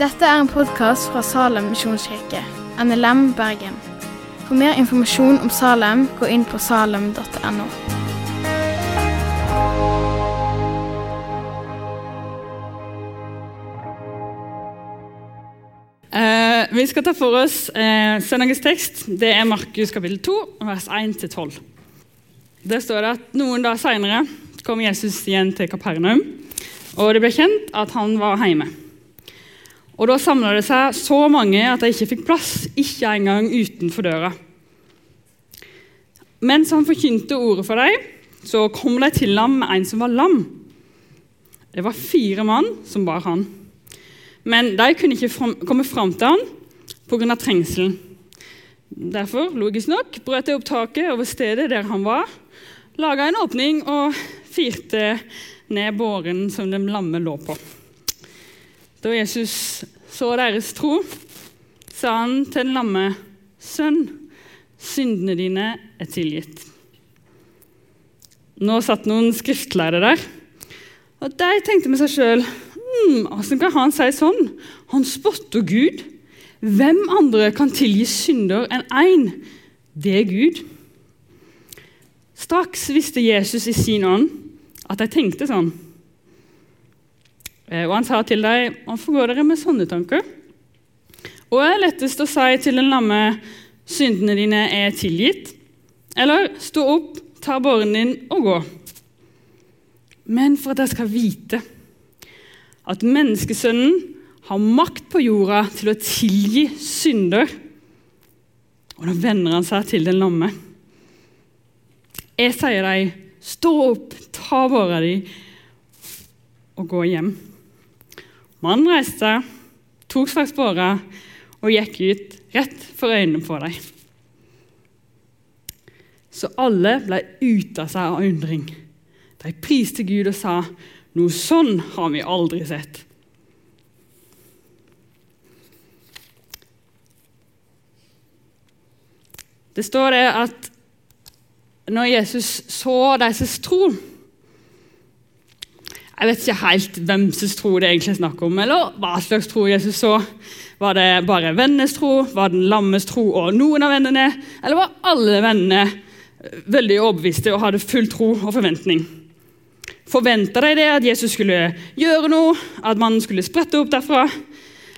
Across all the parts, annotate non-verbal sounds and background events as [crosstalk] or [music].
Dette er en podkast fra Salem misjonskirke, NLM Bergen. For mer informasjon om Salem, gå inn på salem.no. Eh, vi skal ta for oss eh, søndagens tekst. Det er Markus kapittel 2, vers 1-12. Der står det at noen dager seinere kom Jesus igjen til Kapernaum, og det ble kjent at han var hjemme. Og Da samla det seg så mange at de ikke fikk plass, ikke engang utenfor døra. Mens han forkynte ordet for dem, så kom de til ham med en som var lam. Det var fire mann som bar han. Men de kunne ikke komme fram til han pga. trengselen. Derfor logisk nok, brøt de opp taket over stedet der han var, laga en åpning og firte ned båren som den lamme lå på. Da Jesus så deres tro, sa han til den lamme, 'Sønn, syndene dine er tilgitt.' Nå satt noen skriftlærere der, og de tenkte med seg sjøl hm, hvordan kan han si sånn? Han spotter Gud. Hvem andre kan tilgi synder enn én? Det er Gud. Straks visste Jesus i sin ånd at de tenkte sånn. Eh, og han sa til dem, 'Hvorfor går dere med sånne tanker?' Og det er lettest å si til den lamme, 'Syndene dine er tilgitt', eller 'Stå opp, ta båren din og gå'. Men for at dere skal vite at menneskesønnen har makt på jorda til å tilgi synder. Og da vender han seg til den lamme. Jeg sier deg, stå opp, ta båra di og gå hjem. Mannen reiste tok straks båra og gikk ut rett for øynene på dem. Så alle ble ute av seg av undring. De priste Gud og sa, 'Noe sånn har vi aldri sett'. Det står det at når Jesus så deres tro Jeg vet ikke helt hvem som tro det egentlig er snakk om, eller hva slags tro Jesus så. Var det bare vennenes tro, var den lammes tro og noen av vennene, eller var alle vennene veldig overbeviste og hadde full tro og forventning? Forventa de det at Jesus skulle gjøre noe, at mannen skulle sprette opp derfra?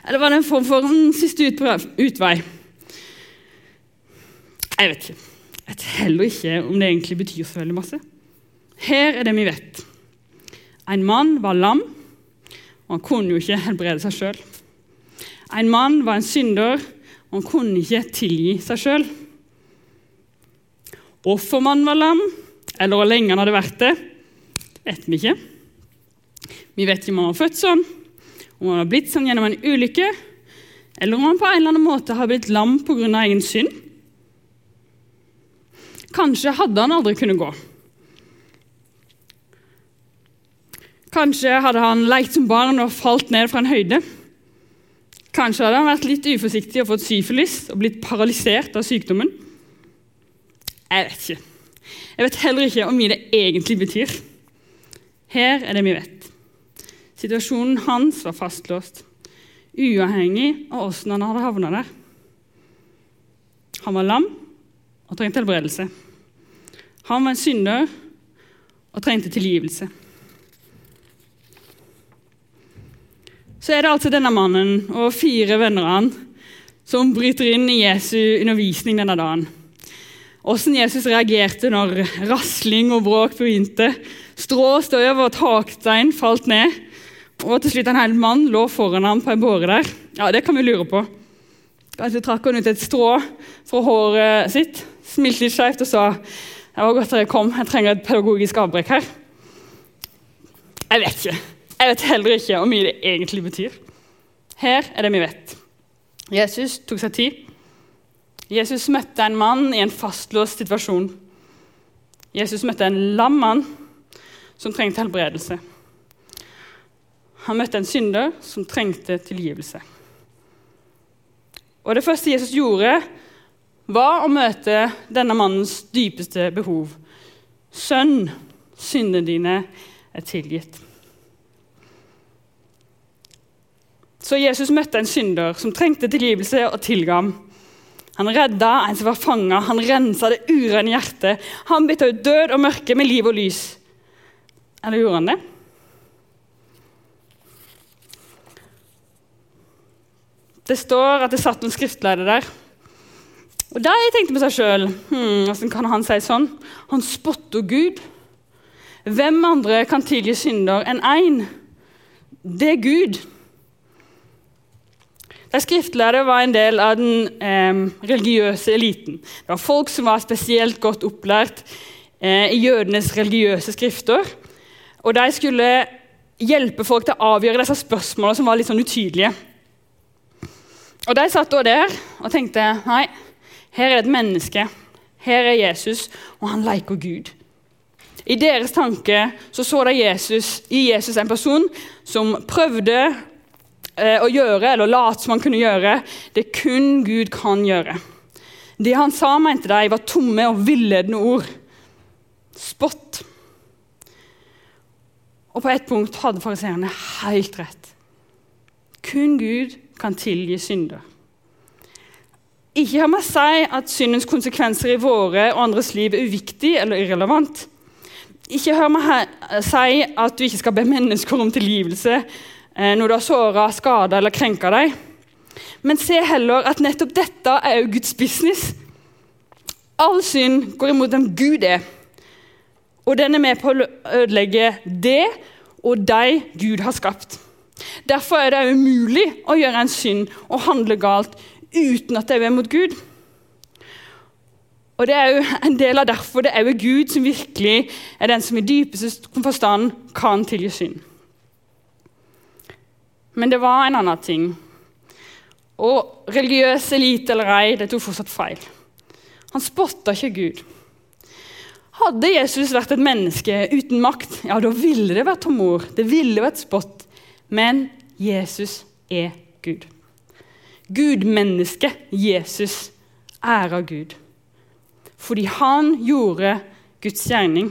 Eller var det en form for en siste utvei? Jeg vet ikke. Vet heller ikke om det egentlig betyr så veldig masse. Her er det vi vet. En mann var lam, og han kunne jo ikke helbrede seg sjøl. En mann var en synder, og han kunne ikke tilgi seg sjøl. Hvorfor mannen var lam, eller hvor lenge han hadde vært det, vet vi ikke. Vi vet ikke om han var født sånn, om han var blitt sånn gjennom en ulykke, eller om han på en eller annen måte har blitt lam pga. egen synd. Kanskje hadde han aldri kunnet gå. Kanskje hadde han lekt som barn og falt ned fra en høyde. Kanskje hadde han vært litt uforsiktig og fått syfilis og blitt paralysert av sykdommen. Jeg vet ikke. Jeg vet heller ikke hvor mye det egentlig betyr. Her er det vi vet. Situasjonen hans var fastlåst, uavhengig av åssen han hadde havna der. Han var lam og trengte helbredelse. Han var en synder og trengte tilgivelse. Så er det altså denne mannen og fire venner av som bryter inn i Jesu undervisning denne dagen. Hvordan Jesus reagerte når rasling og bråk begynte. Strå, støv og takstein falt ned, og til slutt en hel mann lå foran ham på ei båre der. Ja, Det kan vi lure på. Kanskje trakk han ut et strå fra håret sitt, smilte litt skjevt og sa det var godt dere kom, jeg trenger et pedagogisk avbrekk her. Jeg vet ikke. Jeg vet heller ikke hvor mye det egentlig betyr. Her er det vi vet. Jesus tok seg tid. Jesus møtte en mann i en fastlåst situasjon. Jesus møtte en lam mann som trengte helbredelse. Han møtte en synder som trengte tilgivelse. Og Det første Jesus gjorde, var å møte denne mannens dypeste behov. Sønn, syndene dine er tilgitt. Så Jesus møtte en synder som trengte tilgivelse, og tilga ham. Han redda en som var fanga, han rensa det urene hjertet. Han bytta ut død og mørke med liv og lys. Eller gjorde han det? Det står at det satt noen skriftlærde der og da jeg tenkte med seg sjøl hm, Hvordan kan han si sånn? Han spotter Gud. Hvem andre kan tilgi synder enn én? Det er Gud. De skriftlærde var en del av den eh, religiøse eliten. Det var folk som var spesielt godt opplært eh, i jødenes religiøse skrifter. Og de skulle hjelpe folk til å avgjøre disse spørsmålene som var litt sånn utydelige. Og De satt da der og tenkte nei, her er et menneske. Her er Jesus, og han leker Gud. I deres tanke så, så de Jesus, i Jesus en person som prøvde eh, å gjøre, eller lot som han kunne gjøre, det kun Gud kan gjøre. Det han sa, mente de var tomme og villedende ord. Spott. Og på et punkt hadde fariseerne helt rett. Kun Gud kan tilgi synder. Ikke har vi si at syndens konsekvenser i våre og andres liv er uviktig eller irrelevant. Ikke hør meg si at du ikke skal be mennesker om tilgivelse eh, når du har såra, skada eller krenka dem. Men se heller at nettopp dette er jo Guds business. All synd går imot hvem Gud er, og den er med på å ødelegge det og de Gud har skapt. Derfor er det umulig å gjøre en synd og handle galt uten at det er mot Gud. Og Det er jo en del av derfor det er jo Gud som virkelig er den som i dypeste forstand kan tilgi synd. Men det var en annen ting. Og religiøs elite eller ei, det tok fortsatt feil. Han spotta ikke Gud. Hadde Jesus vært et menneske uten makt, ja, da ville det vært tomord. Det ville vært spott. Men Jesus er Gud. Gudmennesket Jesus ærer Gud fordi han gjorde Guds gjerning.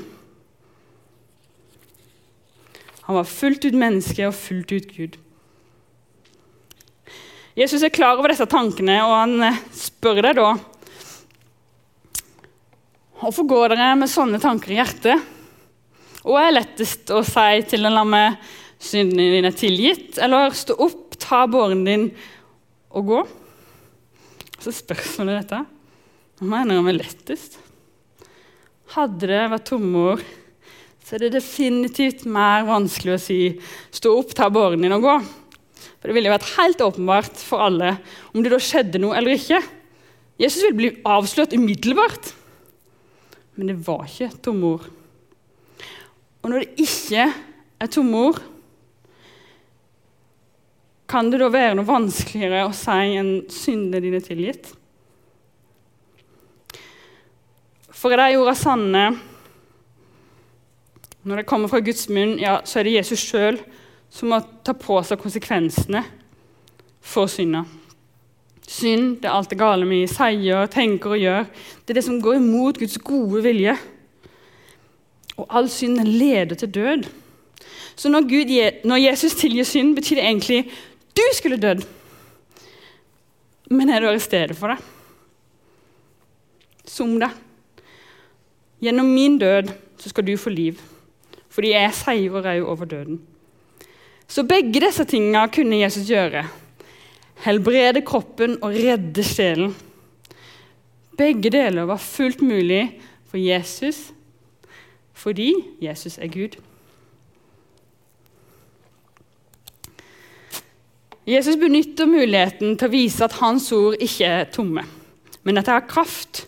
Han var fullt ut menneske og fullt ut Gud. Jesus er klar over disse tankene, og han eh, spør deg da Hvorfor går dere med sånne tanker i hjertet? Og er lettest å si til en lamme syndene dine er tilgitt, eller stå opp, ta båren din og gå? Så spørsmålet dette hva mener han er lettest? Hadde det vært tomme så er det definitivt mer vanskelig å si 'stå opp, ta båren din og gå'. For Det ville vært helt åpenbart for alle om det da skjedde noe eller ikke. Jesus ville bli avslørt umiddelbart. Men det var ikke tomme ord. Og når det ikke er tomme ord, kan det da være noe vanskeligere å si enn 'syndene dine tilgitt'? For er de ordene sanne når det kommer fra Guds munn, ja, så er det Jesus sjøl som må ta på seg konsekvensene for synda. Synd det er alt det gale vi sier, tenker og gjør. Det er det som går imot Guds gode vilje. Og all synd leder til død. Så når, Gud, når Jesus tilgir synd, betyr det egentlig du skulle dødd. Men er du stedet for det? Som det. Gjennom min død så skal du få liv, fordi jeg seirer òg over døden. Så begge disse tingene kunne Jesus gjøre. Helbrede kroppen og redde sjelen. Begge deler var fullt mulig for Jesus fordi Jesus er Gud. Jesus benytter muligheten til å vise at hans ord ikke er tomme, men at det har kraft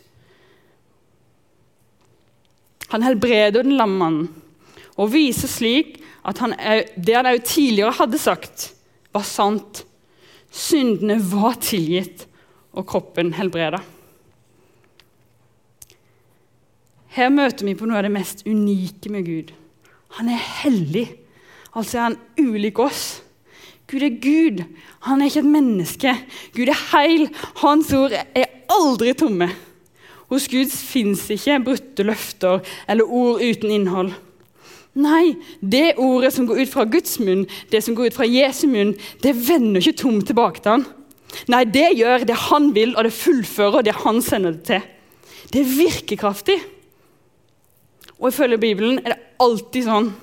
han helbreder den lamme mannen og viser slik at han, det han også tidligere hadde sagt, var sant. Syndene var tilgitt, og kroppen helbreda. Her møter vi på noe av det mest unike med Gud. Han er hellig, altså er han ulik oss. Gud er Gud, han er ikke et menneske. Gud er heil, hans ord er aldri tomme. Hos Gud fins ikke brutte løfter eller ord uten innhold. Nei, det ordet som går ut fra Guds munn, det som går ut fra Jesu munn, det vender ikke tomt tilbake til han. Nei, det gjør det han vil, og det fullfører det han sender det til. Det er virkekraftig. Og ifølge Bibelen er det alltid sånn.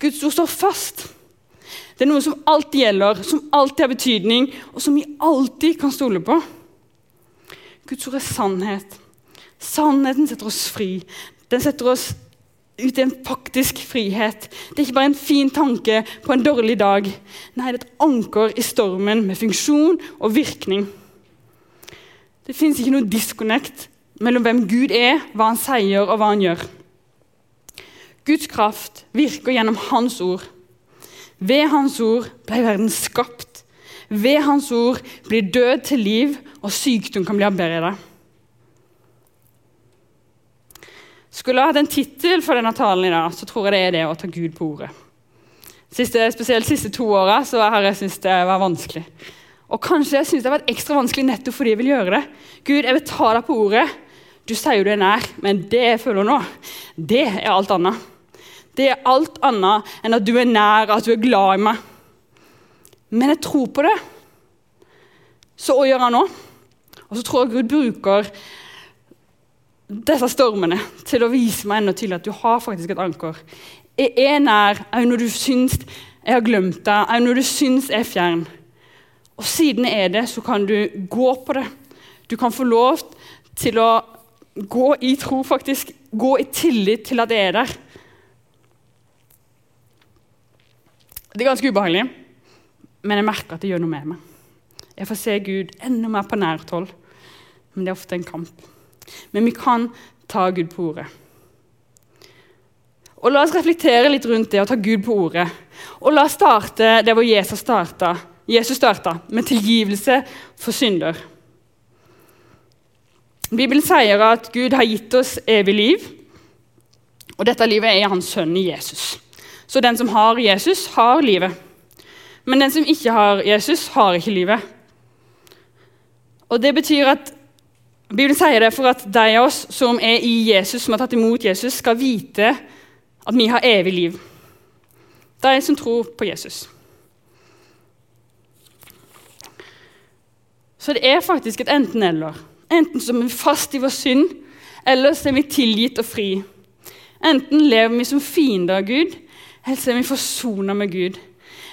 Guds ord står fast. Det er noe som alltid gjelder, som alltid har betydning, og som vi alltid kan stole på. Guds ord er sannhet. Sannheten setter oss fri. Den setter oss ut i en faktisk frihet. Det er ikke bare en fin tanke på en dårlig dag. Nei, det er et anker i stormen med funksjon og virkning. Det fins ikke noe disconnect mellom hvem Gud er, hva han sier og hva han gjør. Guds kraft virker gjennom Hans ord. Ved Hans ord ble verden skapt. Ved Hans ord blir død til liv, og sykdom kan bli avberedet. Skulle jeg hatt en tittel for denne talen i dag, så tror jeg det er det å ta Gud på ordet. Siste, spesielt de siste to åra har jeg syntes det var vanskelig. Og kanskje jeg synes det har vært ekstra vanskelig nettopp fordi jeg vil gjøre det. Gud, jeg vil ta deg på ordet. Du sier jo du er nær, men det jeg føler nå, det er alt annet. Det er alt annet enn at du er nær, at du er glad i meg. Men jeg tror på det. Så hva gjør han nå? Og så tror jeg Gud bruker disse stormene til å vise meg enda til at du har faktisk et anker. Jeg er nær òg når du syns jeg har glemt deg, òg når du syns jeg er fjern. Og siden jeg er det, så kan du gå på det. Du kan få lov til å gå i tro, faktisk. Gå i tillit til at jeg er der. Det er ganske ubehagelig, men jeg merker at det gjør noe med meg. Jeg får se Gud enda mer på nært hold, men det er ofte en kamp. Men vi kan ta Gud på ordet. Og La oss reflektere litt rundt det å ta Gud på ordet. Og La oss starte der hvor Jesus starta, Jesus starta med tilgivelse for synder. Bibelen sier at Gud har gitt oss evig liv, og dette livet er i Hans sønn Jesus. Så den som har Jesus, har livet. Men den som ikke har Jesus, har ikke livet. Og Det betyr at Bibelen sier det for at de av oss som er i Jesus, som har tatt imot Jesus, skal vite at vi har evig liv. De som tror på Jesus. Så det er faktisk et enten-eller. Enten som er fast i vår synd, eller så er vi tilgitt og fri. Enten lever vi som fiender av Gud, eller så er vi forsona med Gud.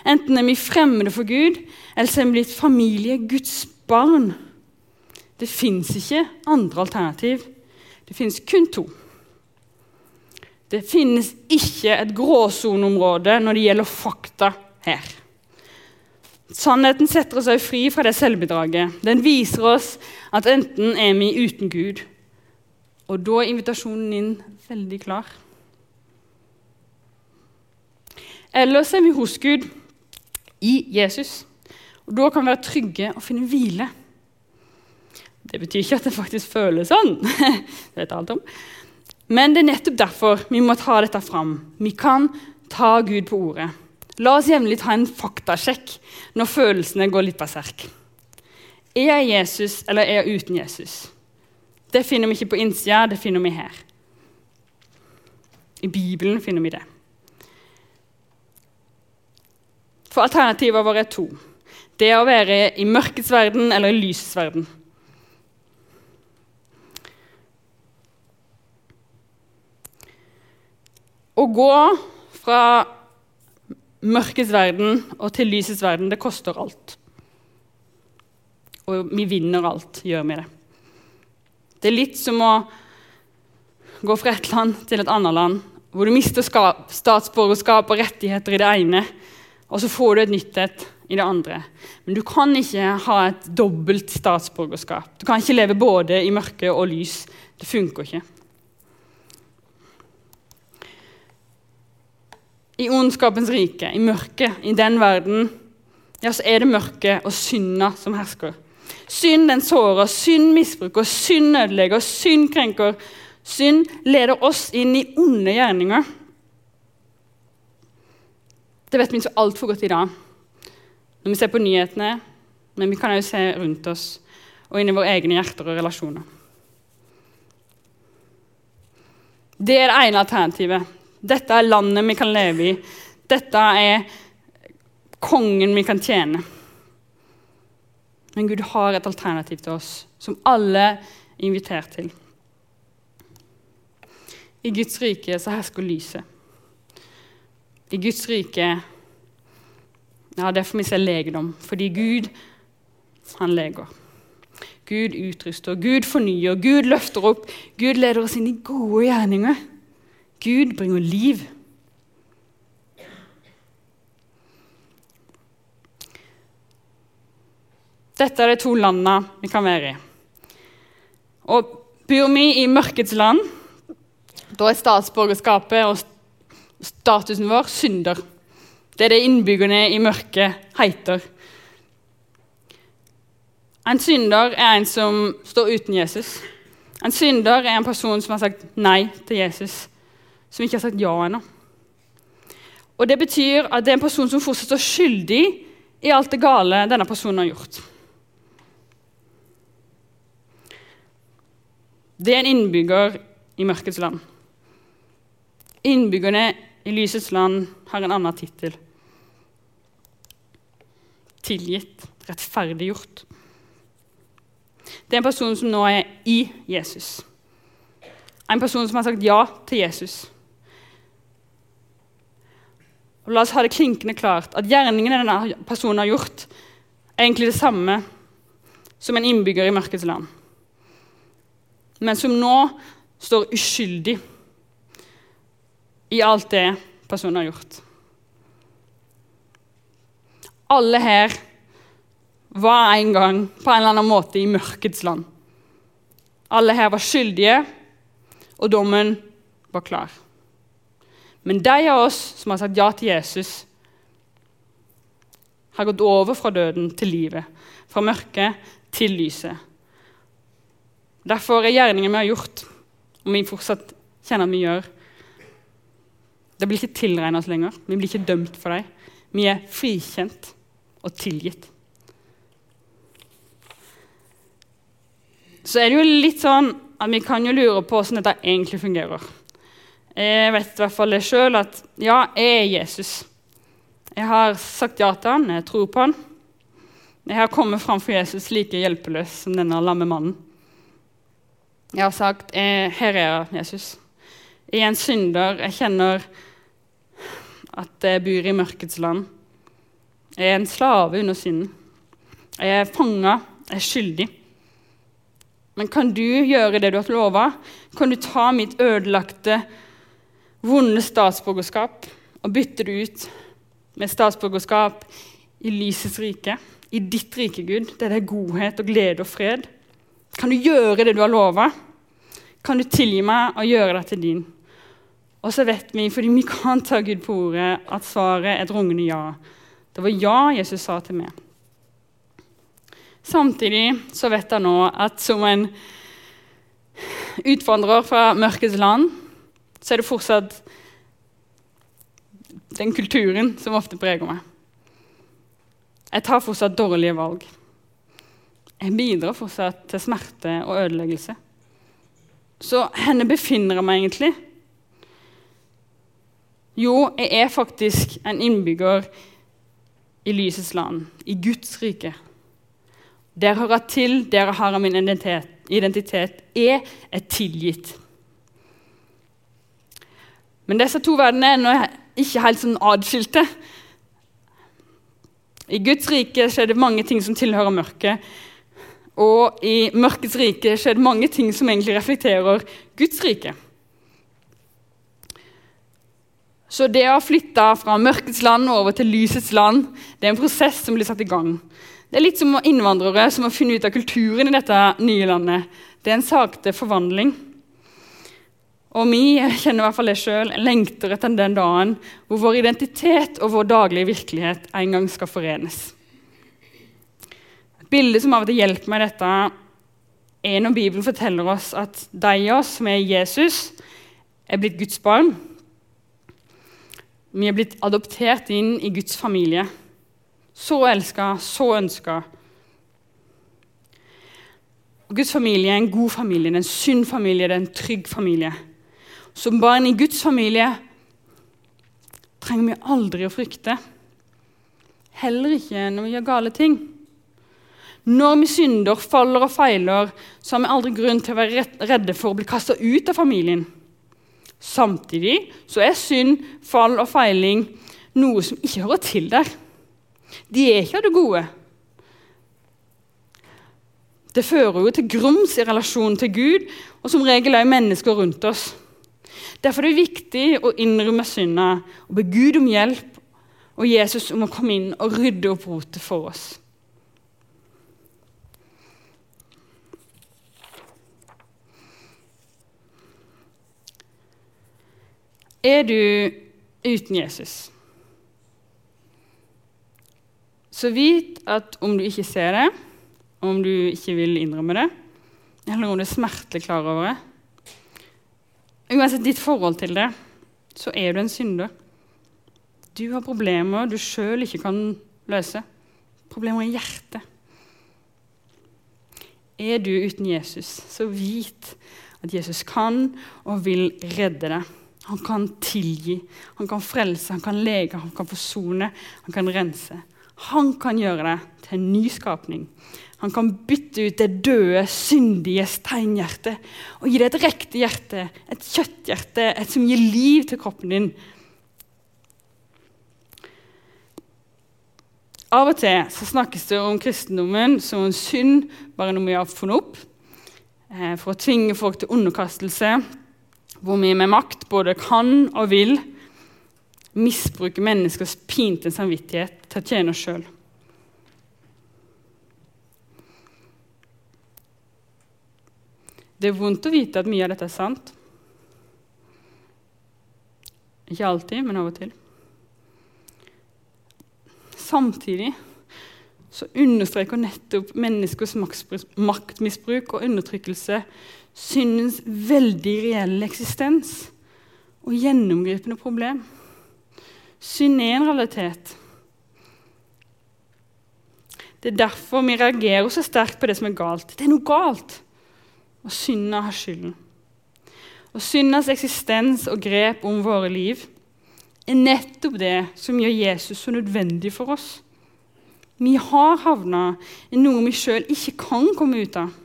Enten er vi fremmede for Gud, eller så er vi blitt familie, Guds barn. Det fins ikke andre alternativ. Det fins kun to. Det finnes ikke et gråsoneområde når det gjelder fakta her. Sannheten setter oss også fri fra det selvbedraget. Den viser oss at enten er vi uten Gud, og da er invitasjonen inn veldig klar. Eller så er vi hos Gud, i Jesus. Og Da kan vi være trygge og finne hvile. Det betyr ikke at det faktisk føles sånn. [laughs] det vet alt om. Men det er nettopp derfor vi må ta dette fram. Vi kan ta Gud på ordet. La oss jevnlig ta en faktasjekk når følelsene går litt berserk. Er jeg Jesus, eller er jeg uten Jesus? Det finner vi ikke på innsida, det finner vi her. I Bibelen finner vi det. For Alternativene våre er to. Det å være i mørkets verden eller i lysets verden. Å gå fra mørkets verden og til lysets verden, det koster alt. Og vi vinner alt, gjør vi det. Det er litt som å gå fra et land til et annet land, hvor du mister statsborgerskap og rettigheter i det ene, og så får du et nytt et i det andre. Men du kan ikke ha et dobbelt statsborgerskap. Du kan ikke leve både i mørke og lys. Det funker ikke. i ondskapens rike, i mørket, i den verden, ja, så er det mørket og synda som hersker. Synd den sårer, synd misbruker, synd ødelegger, synd krenker. Synd leder oss inn i onde gjerninger. Det vet vi så altfor godt i dag når vi ser på nyhetene, men vi kan òg se rundt oss og inn i våre egne hjerter og relasjoner. Det er det ene alternativet. Dette er landet vi kan leve i. Dette er kongen vi kan tjene. Men Gud har et alternativ til oss, som alle er invitert til. I Guds rike så hersker lyset. I Guds rike ja, det får vi ser legedom, fordi Gud, han leger. Gud utruster, Gud fornyer, Gud løfter opp. Gud leder oss inn i gode gjerninger. Gud bringer liv. Dette er de to landene vi kan være i. Og Bor vi i mørkets land, da er statsborgerskapet og statusen vår synder. Det er det innbyggerne i mørket heter. En synder er en som står uten Jesus. En synder er en person som har sagt nei til Jesus, som ikke har sagt ja ennå. Og Det betyr at det er en person som fortsatt står skyldig i alt det gale denne personen har gjort. Det er en innbygger i mørkets land. Innbyggerne i lysets land har en annen tittel. Tilgitt, rettferdiggjort. Det er en person som nå er i Jesus. En person som har sagt ja til Jesus. Og la oss ha det klinkende klart at gjerningene denne personen har gjort, er egentlig det samme som en innbygger i mørkets land men som nå står uskyldig i alt det personen har gjort. Alle her var en gang på en eller annen måte i mørkets land. Alle her var skyldige, og dommen var klar. Men de av oss som har sagt ja til Jesus, har gått over fra døden til livet, fra mørket til lyset. Derfor er gjerningen vi har gjort, og vi fortsatt kjenner at vi gjør, det blir ikke tilregnet oss lenger. Vi blir ikke dømt for dem. Vi er frikjent og tilgitt. Så er det jo litt sånn at vi kan jo lure på hvordan dette egentlig fungerer. Jeg vet i hvert fall det sjøl at ja, jeg er Jesus. Jeg har sagt ja til han, jeg tror på han. Jeg har kommet framfor Jesus like hjelpeløs som denne lamme mannen. Jeg har sagt eh, 'Her er jeg, Jesus'. Jeg er en synder. Jeg kjenner at jeg bor i mørkets land. Jeg er en slave under synden. Jeg er fanga. Jeg er skyldig. Men kan du gjøre det du har lova? Kan du ta mitt ødelagte, vonde statsborgerskap og bytte det ut med statsborgerskap i lysets rike? I ditt rike, Gud, der det er godhet og glede og fred? Kan du gjøre det du har lova? Kan du tilgi meg og gjøre det til din? Og så vet vi, fordi vi kan ta Gud på ordet, at svaret er et rungende ja. Det var ja Jesus sa til meg. Samtidig så vet jeg nå at som en utvandrer fra mørkets land, så er det fortsatt den kulturen som ofte preger meg. Jeg tar fortsatt dårlige valg. Jeg bidrar fortsatt til smerte og ødeleggelse. Så henne befinner jeg meg egentlig? Jo, jeg er faktisk en innbygger i lysets land, i Guds rike. Der hører jeg til, der har jeg min identitet. identitet. Jeg er tilgitt. Men disse to verdenene er ikke helt sånn adskilte. I Guds rike skjer det mange ting som tilhører mørket. Og i mørkets rike skjer det mange ting som egentlig reflekterer Guds rike. Så det å flytte fra mørkets land over til lysets land det er en prosess som blir satt i gang. Det er litt som innvandrere som må finne ut av kulturen i dette nye landet. Det er en sakte forvandling. Og vi kjenner i hvert fall det selv, lengter etter den dagen hvor vår identitet og vår daglige virkelighet en gang skal forenes. Et bilde som av og til hjelper meg i dette, er når Bibelen forteller oss at de av oss som er Jesus, er blitt Guds barn. Vi er blitt adoptert inn i Guds familie. Så elska, så ønska. Guds familie er en god familie, det er en sunn familie, det er en trygg familie. Som barn i Guds familie trenger vi aldri å frykte. Heller ikke når vi gjør gale ting. Når vi synder, faller og feiler, så har vi aldri grunn til å være redde for å bli kasta ut av familien. Samtidig så er synd, fall og feiling noe som ikke hører til der. De er ikke av det gode. Det fører jo til grums i relasjonen til Gud, og som regel også mennesker rundt oss. Derfor er det viktig å innrømme synda og be Gud om hjelp og Jesus om å komme inn og rydde opp rotet for oss. Er du uten Jesus? Så vit at om du ikke ser det, om du ikke vil innrømme det, eller om du er smertelig klar over det Uansett ditt forhold til det, så er du en synder. Du har problemer du sjøl ikke kan løse. Problemer i hjertet. Er du uten Jesus, så vit at Jesus kan og vil redde deg. Han kan tilgi, han kan frelse, han kan lege, han kan forsone, han kan rense. Han kan gjøre deg til en ny skapning. Han kan bytte ut det døde, syndige steinhjertet og gi deg et riktig hjerte, et kjøtthjerte, et som gir liv til kroppen din. Av og til så snakkes det om kristendommen som en synd, bare noe vi har funnet opp, eh, for å tvinge folk til underkastelse, hvor vi med makt både kan og vil misbruke menneskers pinte samvittighet til å tjene oss sjøl. Det er vondt å vite at mye av dette er sant. Ikke alltid, men av og til. Samtidig så understreker nettopp menneskers maktmisbruk og undertrykkelse syndens veldig reelle eksistens og gjennomgripende problem. Synd er en realitet. Det er derfor vi reagerer så sterkt på det som er galt. Det er noe galt. Og synda har skylden. Og syndas eksistens og grep om våre liv er nettopp det som gjør Jesus så nødvendig for oss. Vi har havna i noe vi sjøl ikke kan komme ut av.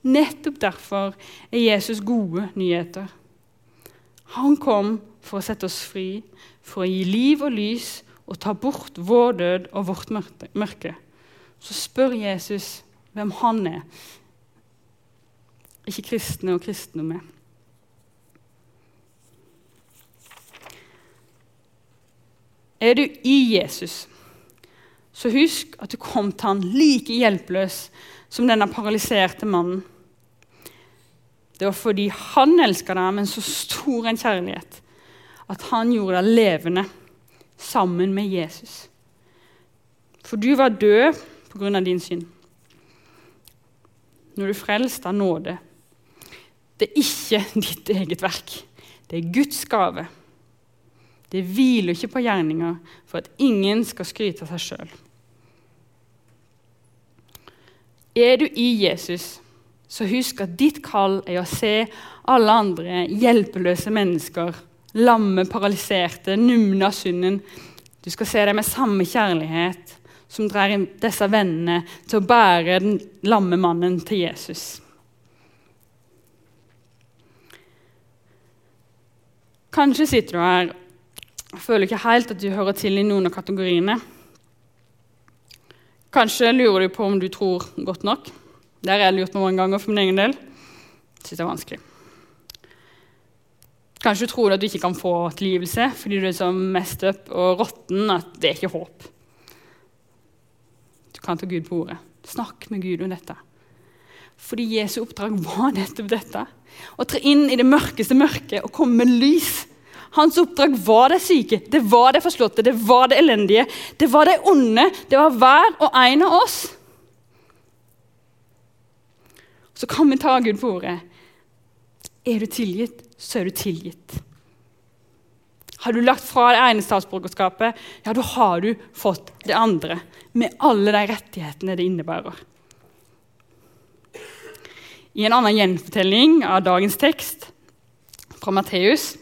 Nettopp derfor er Jesus gode nyheter. Han kom for å sette oss fri, for å gi liv og lys og ta bort vår død og vårt mørke. Så spør Jesus hvem han er, ikke kristne og kristendom Er du i Jesus, så husk at du kom til han like hjelpeløs som denne paralyserte mannen. Det var fordi han elska deg med så stor en kjærlighet at han gjorde deg levende sammen med Jesus. For du var død pga. din synd. Når du frelste frelst av nåde. Det er ikke ditt eget verk. Det er Guds gave. Det hviler ikke på gjerninger for at ingen skal skryte av seg sjøl. Er du i Jesus, så husk at ditt kall er å se alle andre hjelpeløse mennesker, lamme, paralyserte, numne av synden. Du skal se dem med samme kjærlighet som drar disse vennene til å bære den lamme mannen til Jesus. Kanskje sitter du her og føler ikke helt at du hører til i noen av kategoriene. Kanskje lurer du på om du tror godt nok. Det har jeg lurt noen ganger for min egen del. Jeg synes det er vanskelig. Kanskje du tror at du ikke kan få tilgivelse fordi du er så mest opp og råtten at det er ikke håp. Du kan ta Gud på ordet. Snakk med Gud om dette. Fordi Jesu oppdrag var nettopp dette. Å tre inn i det mørkeste mørket og komme med lys. Hans oppdrag var det syke, det var det forslåtte, det var det elendige. Det var det onde. Det var hver og en av oss. Så kan vi ta Gud på ordet. Er du tilgitt, så er du tilgitt. Har du lagt fra det ene statsborgerskapet, ja, da har du fått det andre. Med alle de rettighetene det innebærer. I en annen gjenfortelling av dagens tekst, fra Matteus,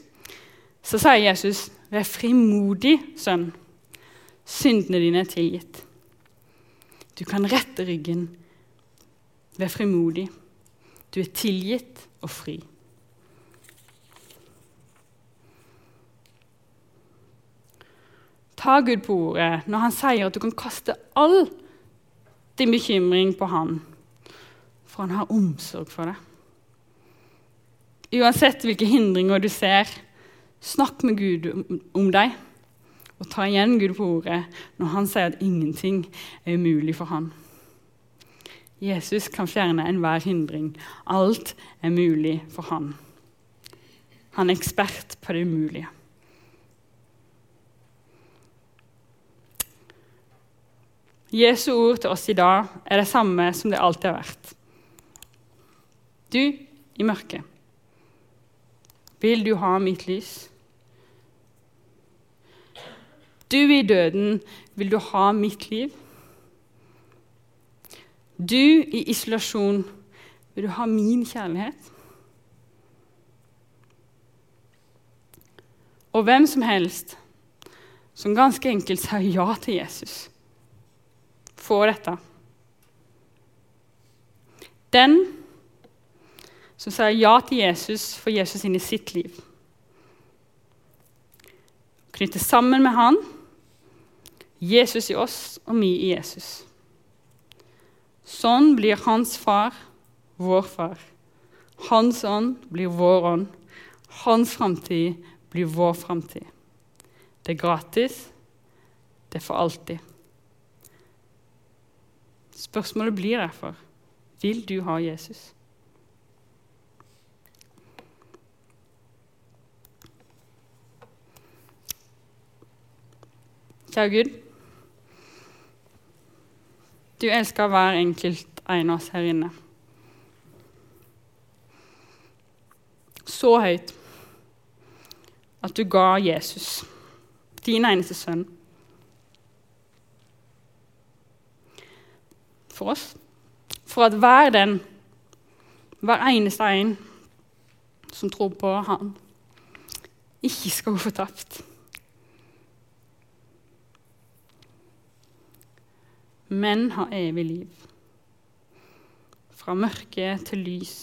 så sier Jesus Vær frimodig, sønn. Syndene dine er tilgitt. Du kan rette ryggen. Vær frimodig. Du er tilgitt og fri. Ta Gud på ordet når han sier at du kan kaste all din bekymring på han, for han har omsorg for deg. Uansett hvilke hindringer du ser, snakk med Gud om, deg. Og ta igjen Gud på ordet når han sier at ingenting er umulig for han. Jesus kan fjerne enhver hindring. Alt er mulig for han. Han er ekspert på det umulige. Jesu ord til oss i dag er det samme som det alltid har vært. Du i mørket, vil du ha mitt lys? Du i døden, vil du ha mitt liv? Du i isolasjon, vil du ha min kjærlighet? Og hvem som helst som ganske enkelt sier ja til Jesus, får dette. Den som sier ja til Jesus, får Jesus inn i sitt liv. Knytte sammen med han Jesus i oss og vi i Jesus. Sånn blir hans far vår far. Hans ånd blir vår ånd. Hans framtid blir vår framtid. Det er gratis. Det er for alltid. Spørsmålet blir derfor vil du ha Jesus. Kjære Gud. Du elsker hver enkelt en av oss her inne. Så høyt at du ga Jesus, din eneste sønn, for oss. For at hver den, hver eneste en som tror på Han, ikke skal gå fortapt. Men har evig liv. Fra mørke til lys.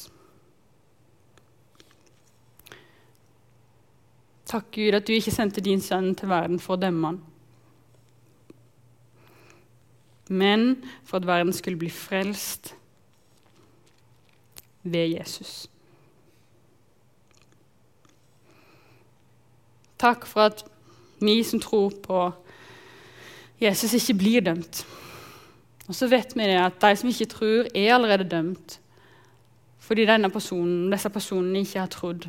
Takk, Gud, at du ikke sendte din sønn til verden for å dømme han, men for at verden skulle bli frelst ved Jesus. Takk for at vi som tror på Jesus, ikke blir dømt. Og så vet vi det at de som ikke tror, er allerede dømt fordi denne personen, disse personene ikke har trodd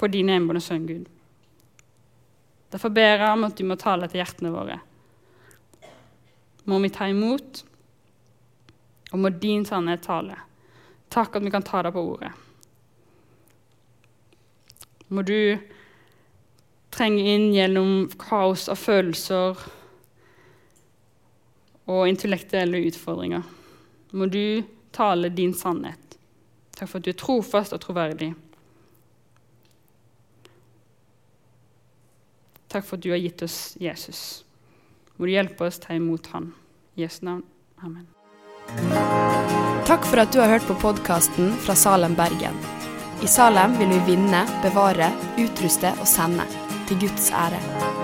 på din enbårne sønn Gud. Derfor ber jeg om at du må tale til hjertene våre. Må vi ta imot, og må din sannhet tale. Takk at vi kan ta deg på ordet. Må du trenge inn gjennom kaos av følelser og intellektuelle utfordringer. Må du tale din sannhet. Takk for at du er trofast og troverdig. Takk for at du har gitt oss Jesus. Må du hjelpe oss ta imot Han. I Jesu navn. Amen. Takk for at du har hørt på podkasten fra Salem, Bergen. I Salem vil vi vinne, bevare, utruste og sende. Til Guds ære.